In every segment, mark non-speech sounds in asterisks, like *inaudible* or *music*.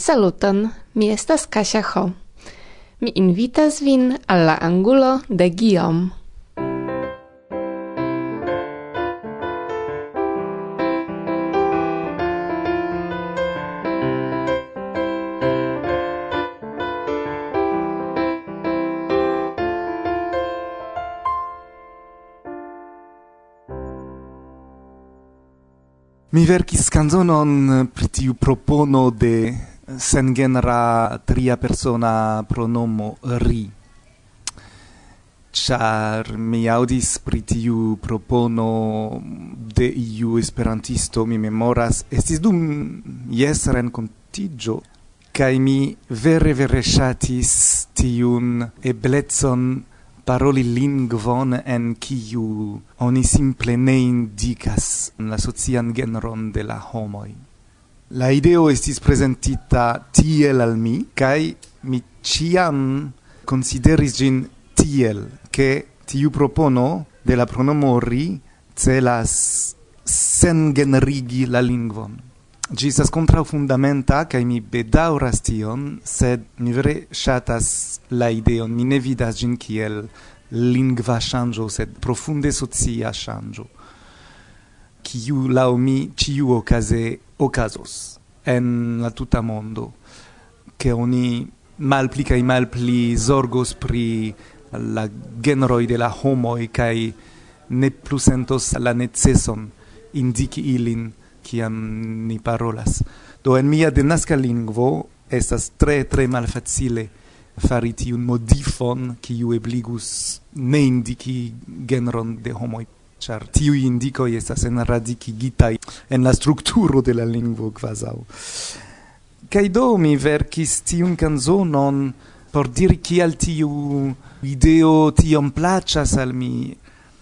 Saluton, mi estas Kasia Ho. Mi invitas vin alla angulo de Guillaume. Mi verkis kanzonon pri tiu propono de sen genera tria persona pronomo ri char mi audis pri tiu propono de iu esperantisto mi memoras estis dum jes renkontiĝo kai mi vere vere shatis tiun eblecon paroli lingvon en kiu oni simple ne indicas la socian genron de la homoi. La ideo estis presentita tiel al mi, kai mi ciam consideris gin tiel, che tiu propono de la pronomo ri celas sen generigi la lingvon. Gi estas kontraŭ fundamenta, kai mi bedauras tion, sed mi vere shatas la ideon, mi ne vidas ĝin kiel lingva ŝanĝo, sed profunde socia ŝanĝo kiu laŭ mi ĉiu okaze okazos en la tuta mondo che oni malpli kaj malpli zorgos pri la genroj de la homoj kaj ne plu sentos la neceson indiki ilin kiam ni parolas. Do en mia denaska lingvo estas tre tre malfacile fari tiun modifon kiu ebligus ne indiki genron de homoi char tiui indicoi estas enradicigitai en la strukturo de la lingvo kvazau kai do mi verkis tiun canzonon por diri kial tiu ideo tiom placas al mi,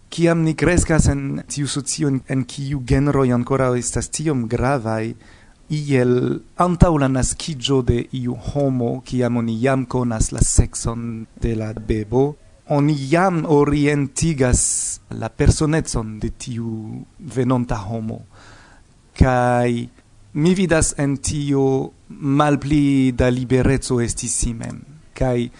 kiam ni crescas en tiu socio en kiu genroi ancora estas tiom gravai, iel antau la nascigio de iu homo, kiam oni jam conas la sexon de la bebo, oni jam orientigas la personetson de tiu venonta homo. Kai mi vidas en tio malpli da liberezzo estis kai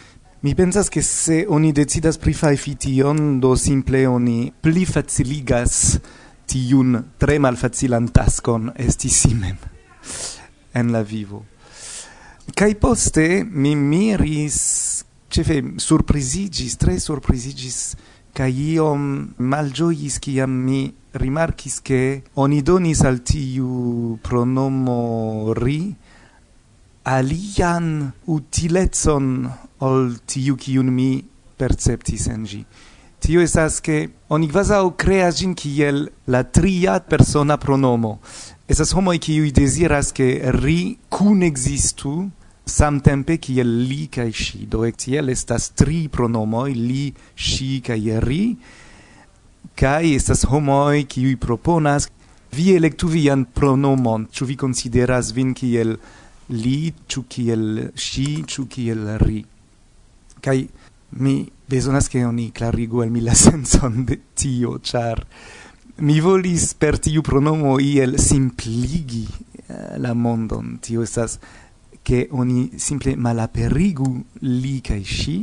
mi pensas che se oni decidas pri fai fition do simple oni pli faciligas tiun tre malfacilan taskon esti simem *laughs* en la vivo. Kai poste mi miris cefe surprizigis tre surprizigis kai iom malgiois kiam mi rimarkis ke oni donis al tiu pronomo ri alian utilezon ol tiu kiun mi perceptis en ĝi. Tio estas ke oni kvazaŭ kreas ĝin kiel la tria persona pronomo. Estas homoj kiuj deziras ke ri kun ekzistu samtempe kiel li kaj ŝi do ektiel estas tri pronomoj li ŝi kaj ri kaj estas homoj kiuj proponas vi elektu vian pronomon. Ĉu vi konsideras vin kiel li ĉu kiel ŝi ĉu kiel ri? Kaj mi bezonas ke oni klarigu al mi la *laughs* senson de tio ĉar mi volis per tiu pronomo iel simpligi eh, la mondon. Tio estas che oni simple malaperigu li kai shi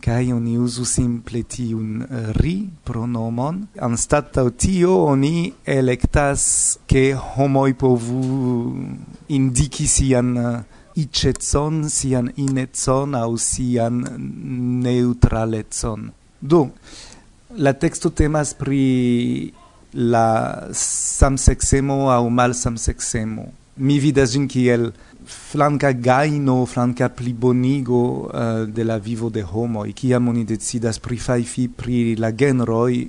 kai oni uzu simple tiun uh, ri pronomon. Anstataŭ tio oni electas che homo povu indiki sian eh, uh, icetson, sian inetson au sian neutraletson Do, la texto temas pri la samsexemo au mal samsexemo Mi vidas gin kiel flanca gaino, flanca plibonigo uh, de la vivo de homo, ciam oni decidas pri faifi pri la genroi,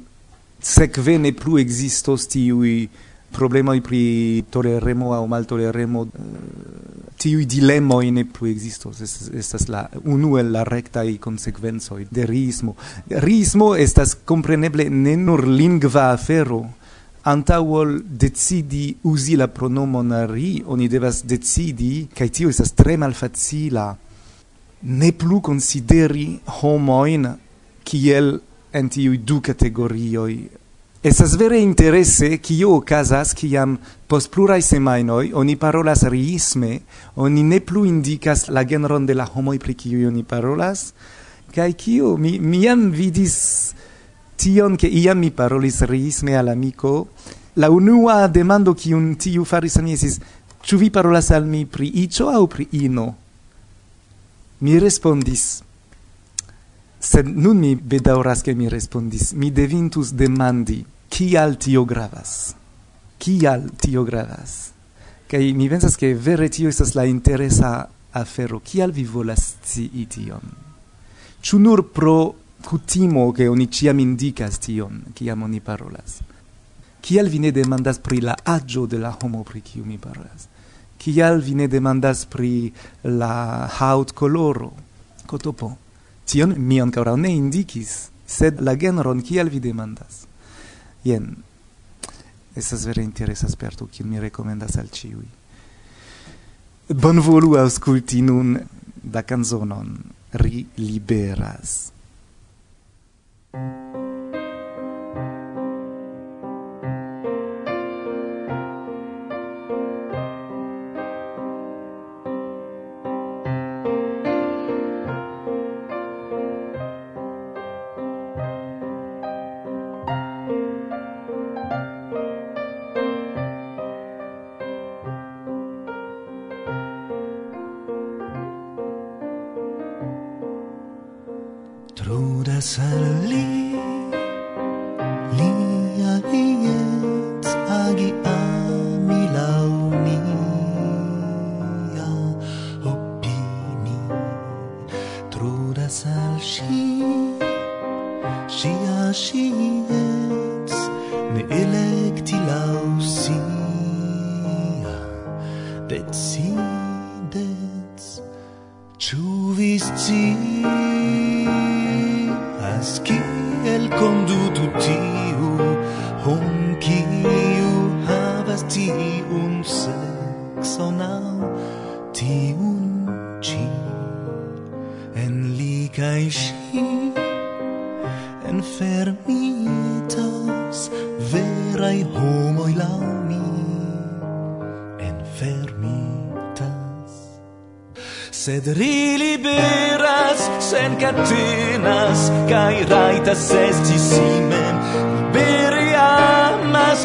sekve ne plu existos tiui problemoi pri toleremo au mal toleremo, uh, eh, tiui dilemoi ne plu existos, estas, estas la unu el la rectai consequenzoi de riismo. Riismo estas compreneble ne nur lingva afero, antawol decidi uzi la pronomon ri, oni devas decidi, kai tio estas tre malfacila, ne plu consideri homoin kiel en tiu du categorioi. Esas vere interesse kio okazas kiam post plurai semainoi oni parolas riisme, oni ne plu indicas la genron de la homoi pri kiuj oni parolas, kai kio mi, mi jam vidis tion che iam mi parolis riisme al amico, la unua demando kiun tiu faris al mi esis, ĉu vi parolas al mi pri iĉo aŭ pri ino? Mi respondis, sed nun mi bedaŭras ke mi respondis, mi devintus demandi, kial tio gravas? Kial tio gravas? Kaj mi pensas ke vere tio estas la interesa afero, kial vi volas scii tion? Ĉu nur pro kutimo che oni ciam indicas tion, ciam oni parolas. Kial vi ne demandas pri la agio de la homo pri kiu mi parolas? Kial vi ne demandas pri la haut coloro? Cotopo. Tion mi ancora ne indicis, sed la genron kial vi demandas? Jen, esas vere interesa sperto, kiun mi recomendas al ciui. Bonvolu ausculti nun da canzonon Ri liberas. Thank you.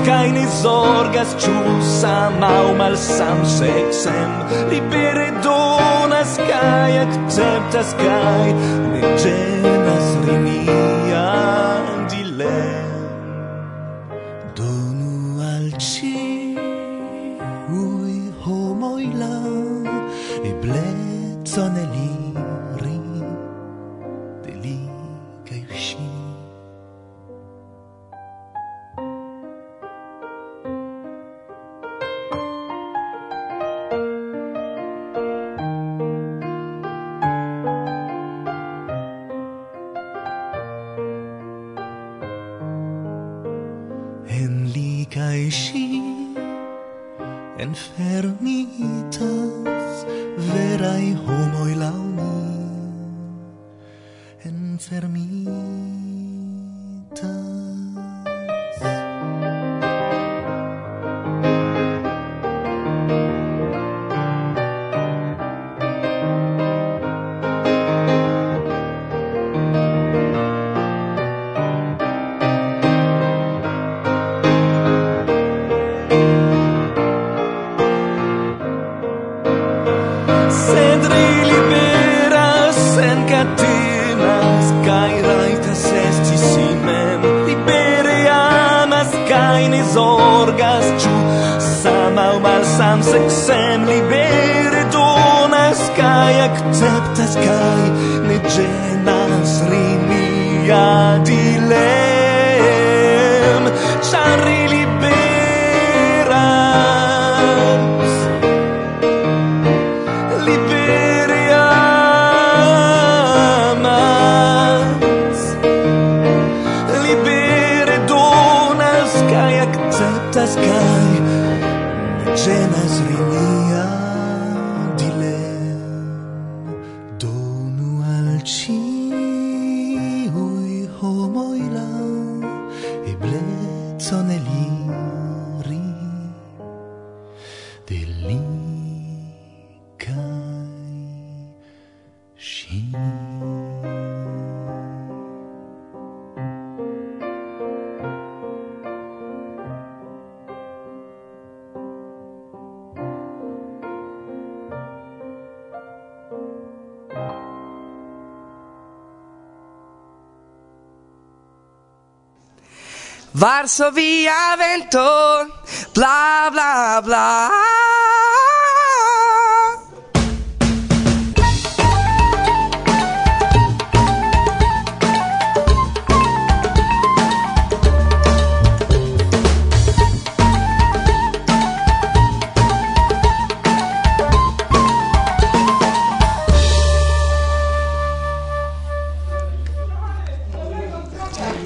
kaj ni zorgas ĉu sama aŭ malsamseksen libere donas kaj akceptas kaj ne ĝenas lin ĝenas kaj ĝenas reni Varsovia vento, bla bla bla.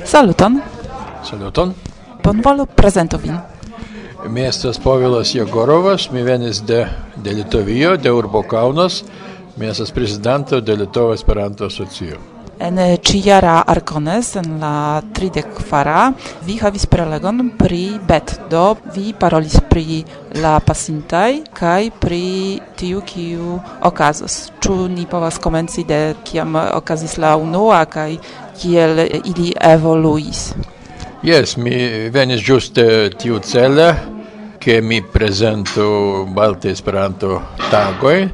Saluton. Saluton. Bonvolu prezento vin. Mi estas Povilas Jegorovas, mi venis de, de Litovio, de urbo Kaunas. Mi estas prezidanto de Litova Esperanto Asocio. En eh, ĉijara Arkones en la 34 vi havis prelegon pri bet, do vi parolis pri la pasintaj kaj pri tiu kiu okazos. Ĉu ni povas komenci de kiam okazis la unua kaj kiel ili evoluis? Yes, mi venis giuste tiu cele, che mi presento Balte Esperanto tagoi.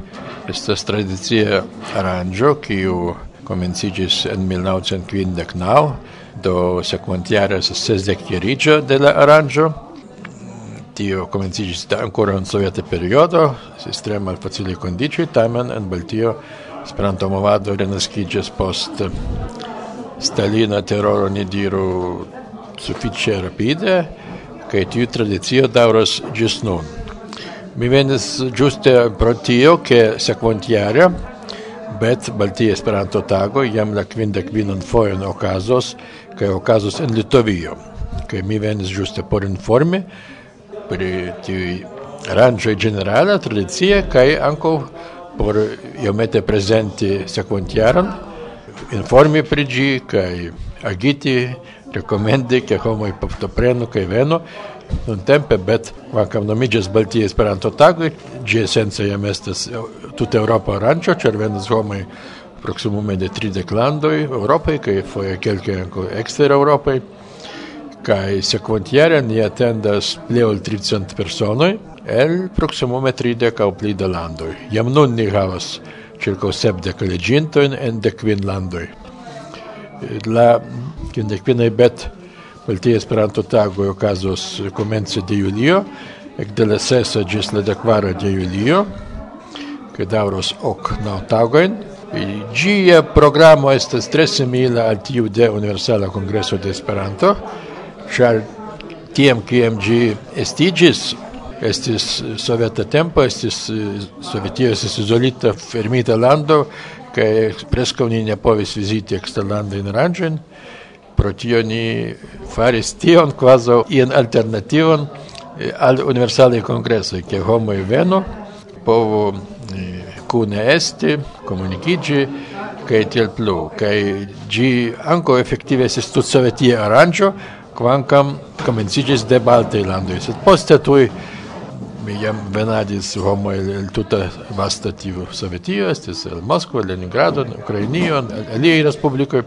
Estas tradizia aranjo, kiu comencigis en 1959, do sekvantjare estas sesdekjariĝo de la aranjo, Tio comencigis da ancora en soviete periodo, tre facile condici, tamen en Baltio Esperanto-movado renascigis post Stalina teroro, ni diru sufficie rapide kaj tiu tradicio dauras gis nun. Mi venis giuste pro tio, ke sekvontjare, bet Baltia Esperanto-tago jam la kvindek kvinan foion okazos kaj okazos en Litovio. Kaj mi venis giuste por informi pri tiu aranĝoj generale, tradicie kaj ankaŭ por iomete prezenti sekvontjaron informi pri ĝi kaj agiti rekomendi, ke homoj partoprenu kaj venu nuntempe, bet kvankam nomiĝas Baltija esperanto tago ĝi esence jam estas eh, tute eŭropa aranĝo, ĉar homoj proksimume de tridek landoj eŭropaj kaj foje kelkaj ankaŭ ekstereŭropaj. Kaj sekvontjare ni atendas pli ol tricent personoj el proksimume tridek aŭ pli da landoj. Jam nun ni havas ĉirkaŭ sepdek leĝintojn en de quin landoi la kvindekvinaj bet Baltija Esperanto tago okazos komence de julio, ekde la sesa gis la dekvara de julio, che dauros ok na tagojn. gia programo estas tre simila al tiu de Universala Kongreso de Esperanto, char tiem kiam ĝi estis soveta tempo, estis eh, Sovetijos izolita fermita lando, kai preskaŭ ni ne povis viziti eksterlandajn aranĝojn pro tio ni faris tion kvazaŭ ian alternativon eh, al universalaj kongresoj ke homoj venu povu kune eh, esti komunikiĝi kaj tiel plu. Kaj ĝi ankaŭ efektive estis tutsovetia aranĝo kvankam komenciĝis de baltaj landoj sed poste tuj Mi jam venadis homo el tuta vasta tiu Sovetio, estis el Moskvo, Leningrado, Ukrainio, aliaj respublikoj.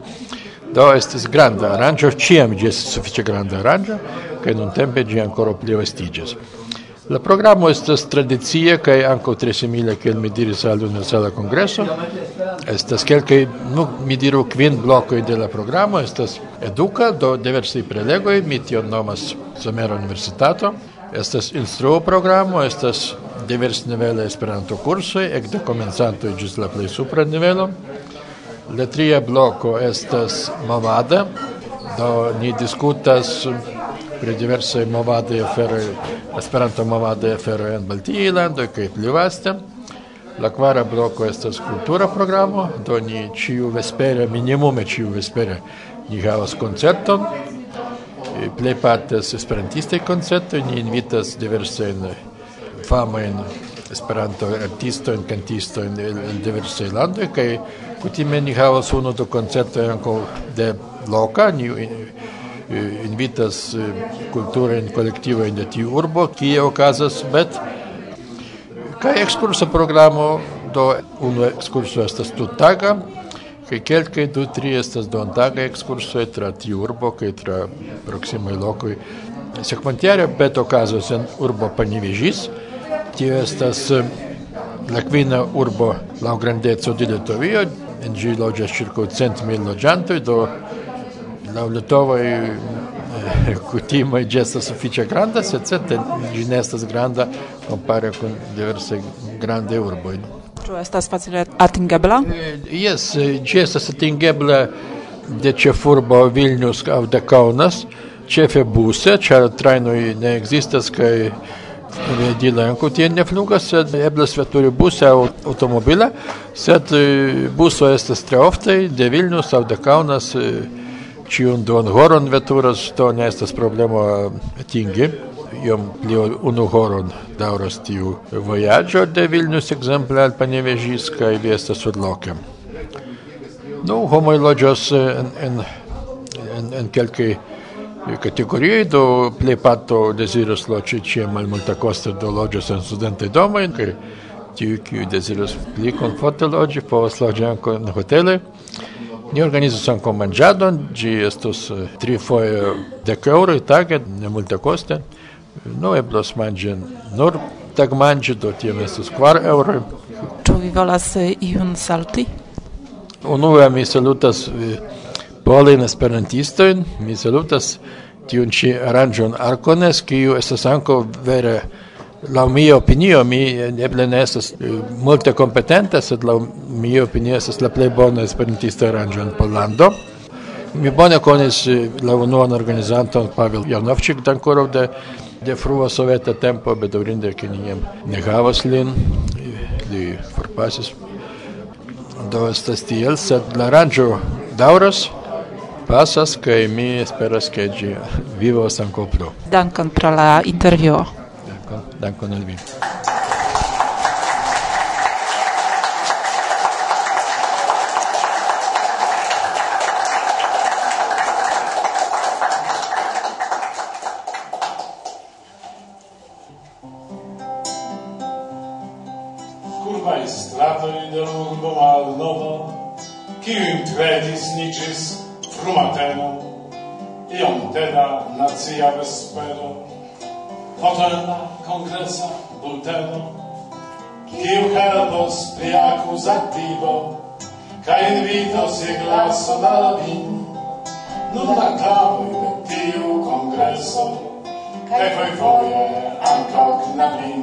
Do estis granda aranĝo, ĉiam ĝi estis sufiĉe granda aranĝo, kaj nuntempe ĝi ankoraŭ plivastiĝas. La programo estas tradicia kaj ankaŭ tre simila kiel mi diris al Universala Kongreso. Estas kelkaj, nu, mi diru kvin blokoj de la programo, estas eduka, do diversaj prelegoj, mi tion nomas Somera Universitato. Estas instruo programo, estas divers nivele Esperanto kursoj, ekde komencanto ĝis la plej supra nivelo. La tria bloko estas movada, do ni diskutas pri diversaj movadaj aferoj, Esperanto movadaj aferoj en Baltiaj landoj kaj pli vaste. La kvara bloko estas kultura programo, do ni ĉiu vespere, minimume ĉiu vespere ni havas koncerton plejparte esperantistaj koncertoj ni invitas diversajn famajn Esperanto artistojn, kantistojn el, el diversaj landoj kaj kutime ni havas unu du koncertojn ankaŭ de loka. Ni eh, eh, invitas eh, kulturajn kolektivojn de tiu urbo kie okazas bet kaj ekskursa programo do unu ekskurso estas tuttaga. Quelques du tri estas dontaga ekskursoj tra tiu urbo kaj tra proksimaj lokoj. Sekventiare bet okazos en urbo Panevežys. Tio estas la kvina urbo laŭ grandeco de Litovio. En ĝi loĝas ĉirkaŭ cent mil loĝantoj, do laŭ litovaj e, kutimai džesas sufičia granda, sece, ten žiniestas granda, komparė kun diversai grandai urboj urboi. Ĉu estas facile atingebla? Jes, ĝi estas atingebla de ĉefurbo Vilnius aŭ de Kaunas, ĉefe buse, ĉar trajnoj ne ekzistas kaj Dilenko tie ne flugas, sed eblas veturi buse aŭ automobile, sed buso estas tre ofte de Vilnius aŭ de Kaunas ĉiun duon horon veturas, to ne estas problemo atingi iom pli unu horon dauras tiu vojaĝo de Vilnius ekzemple al Panevėžys kaj vi estas surloke. Nu, homoj loĝas en, en, en, en kelkaj kategorioj, do plejparto deziras loĝi ĉie malmultekoste do loĝas en studentaj domoj, kaj tiu, kiu deziras pli komforte loĝi, povas loĝi ankaŭ en hoteloj. Ni organizas ankaŭ manĝadon, ĝi estos tri foje dek eŭroj tage, ne multekoste. no eblos manĝi nur tagmanĝi do tiam estus kvar eŭroj Ĉu vi volas eh, iun salti? Unue mi salutas eh, polajn esperantistojn, mi salutas tiun ĉi aranĝon Arkones, kiu estas ankaŭ vere laŭ mia opinio, mi eble ne estas eh, multe kompetenta, sed laŭ mia opinio estas la plej bona esperantista aranĝo en Pollando. Mi bone konis la unuan organizanton Pavel Janovčik Dankorov de de frua soveta tempo, bedaurinde kinijam negavas lin, li forpasis. Do estas tiel, sed la aranĝo daŭras pasas kaj mi esperas ke ĝi vivos ankaŭ plu. Dankon pro la intervjuo. Dankon, dankon al vi. spero, potenda congressa, bulteno, Ciu helpos pri acus ca invitos si glaso da vin, nun acclamoi de tiu congresso, cae voi foie ancao knabin.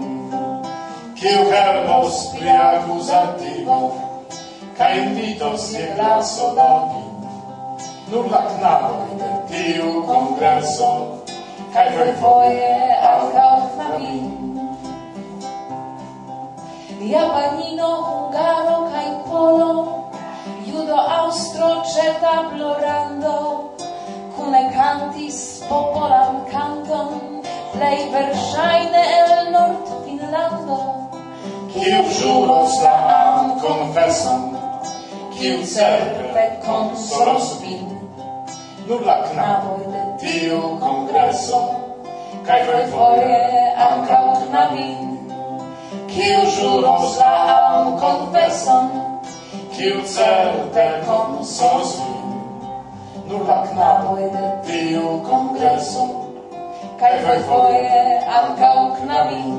Ciu helpos pri acus attivo, ca invitos je glaso da vin, la acclamoi de tiu congresso, kaj refoje ankaŭ knabino. Japanino, hungaro kaj polo, judo, Austro, ĉeta plorando, kune cantis popolan canton plej verŝajne el Nord-Finlando, kiu ĵuros la konfeson, kiu certe konsolos vin, nur la knaboj tiu congresso, cae foie ancau knamin, kiu ĵuros la am konfeson, kiu certe konsolos min. Nur la knaboj de tiu congresso, kongreso, kaj fojfoje ankaŭ knabin.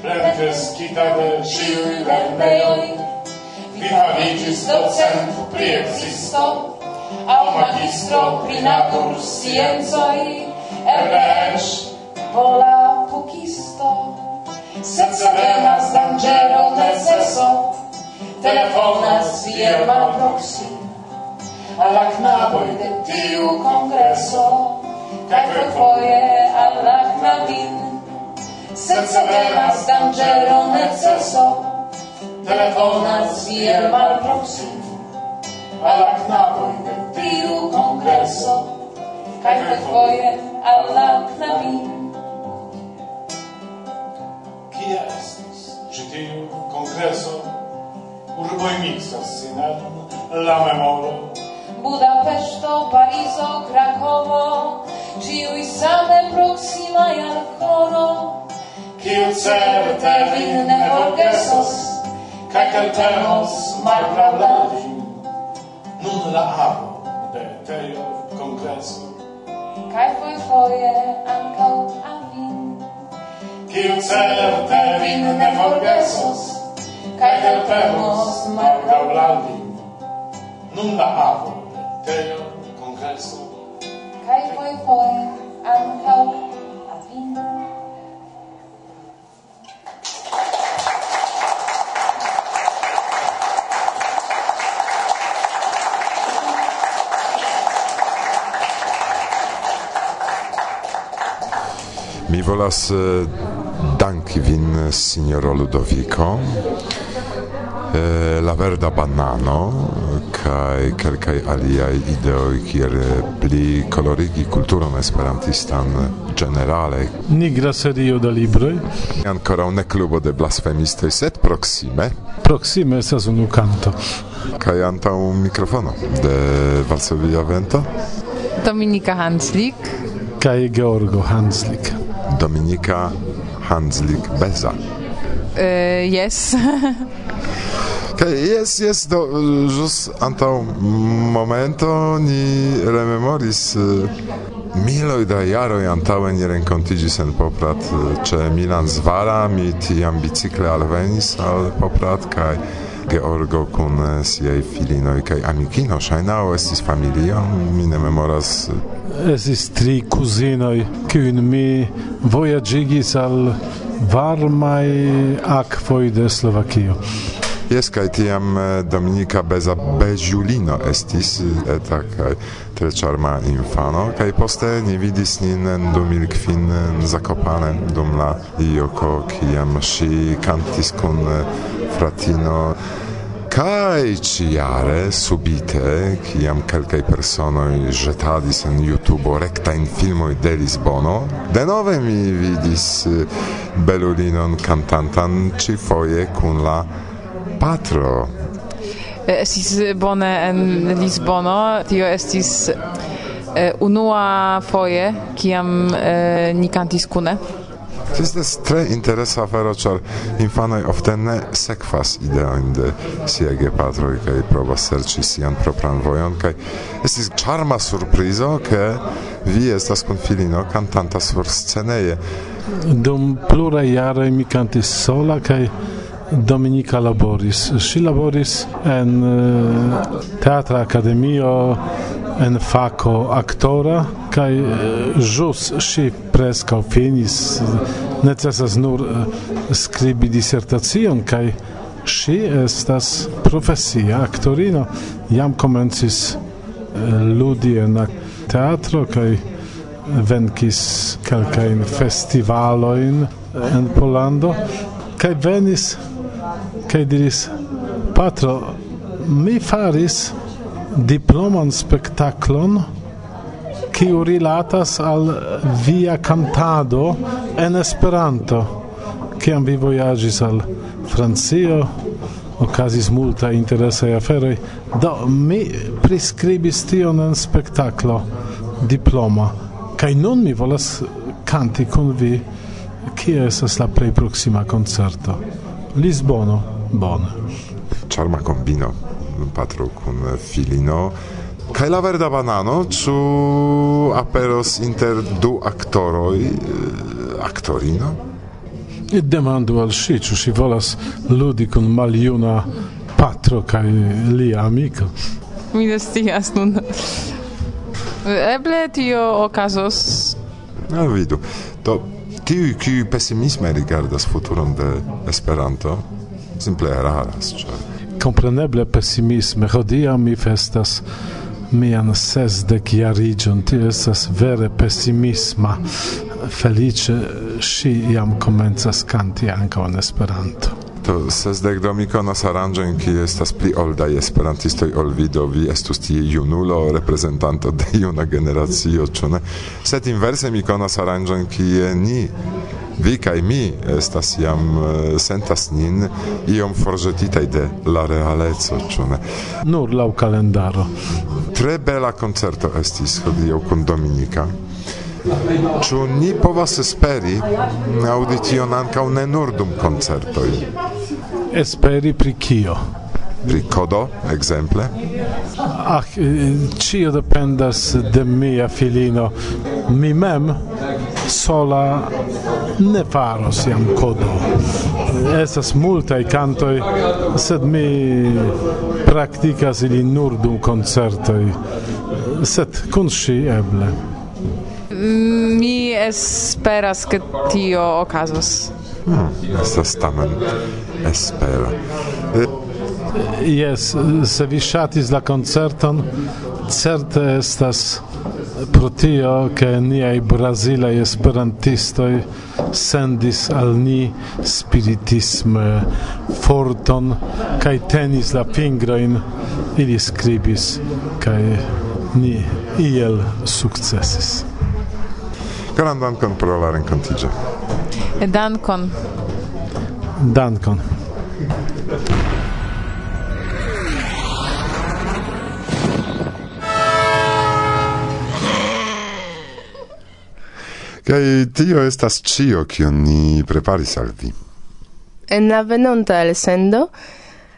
Plenkreskita de ĉiuj lernejoj, vi havigis docent pri existo, au magistro pri natur sciencoi, ec vola pucisto, senza venas dangero neceso, sesso, telefonas vierma proxim, alla knaboi de tiu congresso, cae foie alla knabin, senza venas dangero nel sesso, telefonas vierma proxim, alla knaboi tiu kongreso kaj fojfoje al la knabino. Kia estis ĉi tiu kongreso? Urboj miksas sin la memoro. Budapeŝto, Parizo, Krakovo, ĉiuj same proksimaj al coro. Kiu certe vin ne forgesos, kaj keltenos malpravdaĵin. Nun la avo retejo kongresu. Kaj fojfoje ankaŭ amin. Kiu certe vin ne forgesos, kaj helpemos morgaŭ landi. Nun la avo retejo kongresu. Kaj fojfoje ankaŭ Mi volas eh, danki vin, signoro Ludovico, la verda banano, kai kelkaj aliaj ideoj kiel pli kolorigi kulturon esperantistan generale. Nigra serio da libroj. Ancora ne klubo de blasfemistoj, sed proxime, Proxime estas unu kanto. kaj antaŭ mikrofono de Varsovia Vento, Dominika Hanslik. Kaj Georgo Hanslik. Dominika Hanslik-Beza. Uh, yes. *laughs* Kaj jes, jes, do, ĵus antaŭ momento ni rememoris miloj da jaroj antaŭe ni renkontiĝis en Poprad ĉe Milan Zvara, mi tiam bicikle alvenis al Poprad kaj Georgo kun eh, siaj filinoj kaj amikino ŝajnaŭ estis familio, mi ne memoras. Eh, estis tri kuzinoj, kiujn mi vojaĝigis al varmaj akvoj de Slovakio. Jes, kaj tiam eh, Dominika Beza Beziulino estis eta kaj tre ĉarma infano kaj poste ni vidis nin en 2005 en Zakopane dum la joko kiam ŝi kantis kun fratino Kai ciare subite, kiam kelkaj personoj ĵetadis en YouTube rektajn filmoj de Lisbono, denove mi vidis eh, belulinon kantantan ĉifoje kun la patro. Eh, estis eh, bone en Lisbono, tio estis unua foje, kiam ni kantis kune estas tre interesa afero, ĉar infanoj ofte ne sekvas ideojn de siaj gepatroj kaj provas serĉi sian propran vojon kaj estis ĉarma surprizo ke vi estas kun filino kantanta sur sceneje. Dum pluraj jaroj mi kantis sola kaj Dominika laboris. Ŝi laboris en teatra akademio en fako aktora, kai jus si presca finis necesas nur eh, skribi disertacion kaj ŝi estas profesia aktorino. Jam komencis eh, ludi en teatro kaj venkis kelkajn festivalojn eh, en Pollando. Kaj venis kaj diris patro mi faris diploman spektaklon kiu rilatas al via cantado en Esperanto. Kiam vi vojaĝis al Francio, okazis multa interesaj aferoj. Do mi priskribis tion en spektaklo diploma. Kaj nun mi volas kanti kun vi kie estas la plej proksima koncerto. Lisbono, bone. Ĉarma kombino patro kun filino Kaj la verda banano, ĉu aperos inter du aktoroj, eh, aktorino? Demandu al ŝi, ĉu ŝi volas ludi kun maljuna patro kaj lia amiko. Mi ne scias nun. Eble tio okazos. No, vidu. Do tiu kiu pesimisme rigardas futuron de Esperanto simple eraras, ĉar kompreneble pesimisme hodiaŭ mi festas mian sesdec iarigion, tio estas vere pessimisma. Felice, si iam comenzas canti anca en Esperanto. To sesdec do mi konas aranĝojn, kie estas pli oldaj esperantistoj ol vi, do vi estus tie junulo, reprezentanto de juna generacio, ĉu ne? Sed inverse mi konas aranĝojn, kie ni vi kaj mi estas jam eh, sentas nin iom forĵetitaj de la realeco, ĉu ne? Nur laŭ kalendaro. Tre bela koncerto estis hodiaŭ kun Dominika. Ĉu ni povas esperi aŭdi tion ankaŭ ne nur dum koncertoj? Esperi pri kio? pri kodo ekzemple ah eh, ĉio dependas de mia filino mi mem sola ne faros jam kodo. Estas multaj kantoj, sed mi praktikas ili nur dum koncertoj, sed kun ŝi eble. Mm, mi esperas, ke tio okazos. Hmm, ah, estas tamen espero. Eh, Jes, se vi ŝatis la koncerton, certe estas pro tio ke niaj brazilaj esperantistoj sendis al ni spiritism forton kai tenis la pingrojn ili scribis kai ni iel sukcesis Grandan dankon pro la renkontiĝo. Dankon. Dankon. Kai tio estas cio kion ni preparis al vi. En la venonta el sendo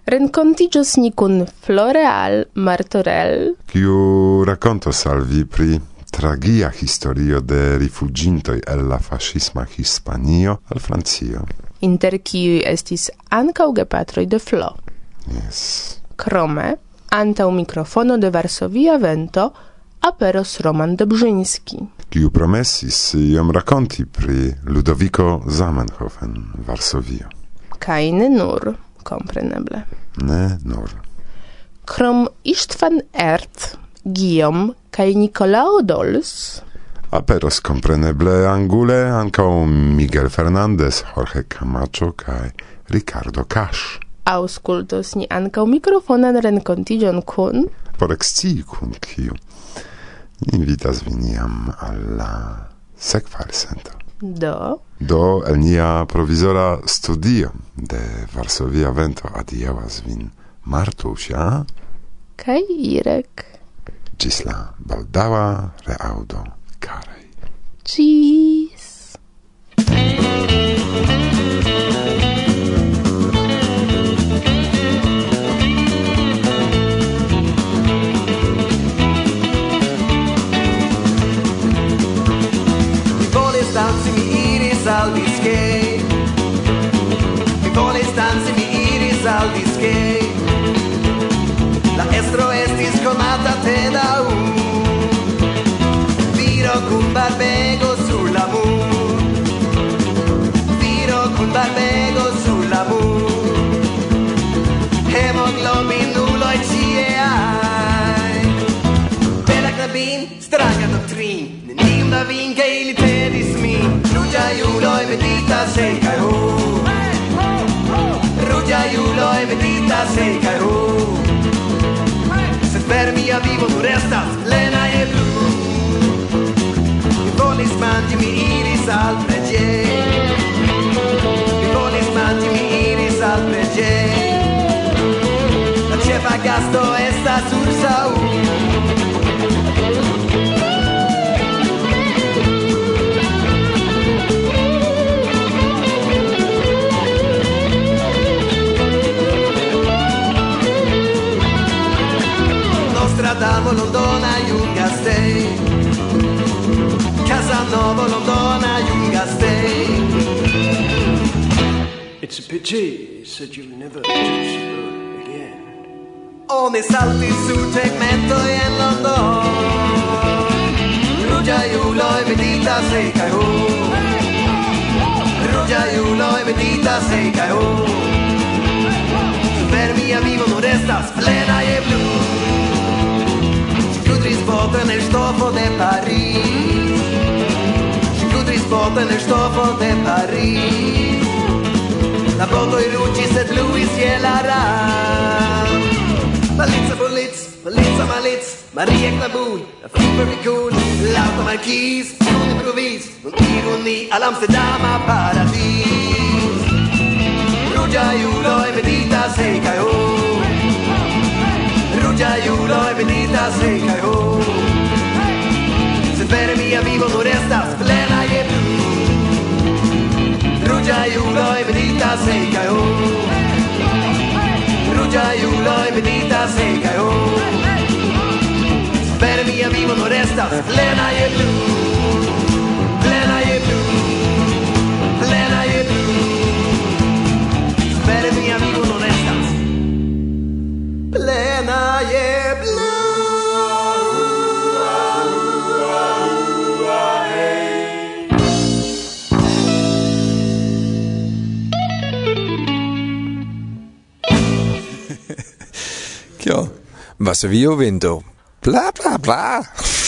rencontigios ni kun Floreal Martorell, kiu rakontos al vi pri tragia historio de rifugintoj el la fascisma Hispanio al Francio. Inter kiuj estis ankaŭ gepatroj de Flo. Yes. Krome, antaŭ mikrofono de Varsovia Vento, aperos Roman Dobrzyński kiu promesis iom rakonti pri Ludovico Zamenhof en Varsovio. Kaj ne nur, kompreneble. Ne nur. Krom Istvan Ert, Guillaume kaj Nikolao Dols aperos compreneble angule ankaŭ Miguel Fernandez, Jorge Camacho kaj Ricardo Cash. Auscultos ni ankaŭ microfonan rencontigion kun por ekscii kun kiu invitas vin alla al la sekva. Do? Do el nia provizora studio de Varsovia Vento adiaŭas vin Martusia kaj Irek. Ĝis la baldaŭa reaŭdo, karaj. Ĝis! estis gay. La estro estis da un Viro cum barbego sur la mur Viro cum barbego sur la mur cie ai bella knabin, stranga doktrin. Nenium da vin, ke ili tedis min Ruĝaj uloj meditas en kaj aiulo e vendita sei caro Se fermi a vivo tu restas lena e blu Mi volis mangi mi iris al pregie Mi volis mangi mi iris al pregie La cefa gasto estas ursa u. pity said you'll never touch the road again. Oni salti su tegmentoj en London, ruĝaj uloj veditas se kaj ho. Ruĝaj uloj veditas se kaj ho. Per mia vivo non restas plena e blu. Kudris boten el stofo de Paris. Kudris boten el stofo de Paris. La i luci sed luis je la ram. Malica bolic, malica malic, Maria Clabun, la Frippericun, l'auto marquis, un improvis, un ironi all'Amsterdama paradis. Ruĝa julo e medita se kaj ho. Ruĝa julo e medita se kaj ho. Se vere mia vivo non restas Ruja júlaj, benita székely, ó! Ruja júlaj, benita székely, ó! Per mia vivo no restas, plena je blu, plena je blu, plena je blu. Per mia vivo no restas, plena je Wasservio Vento. Bla bla bla.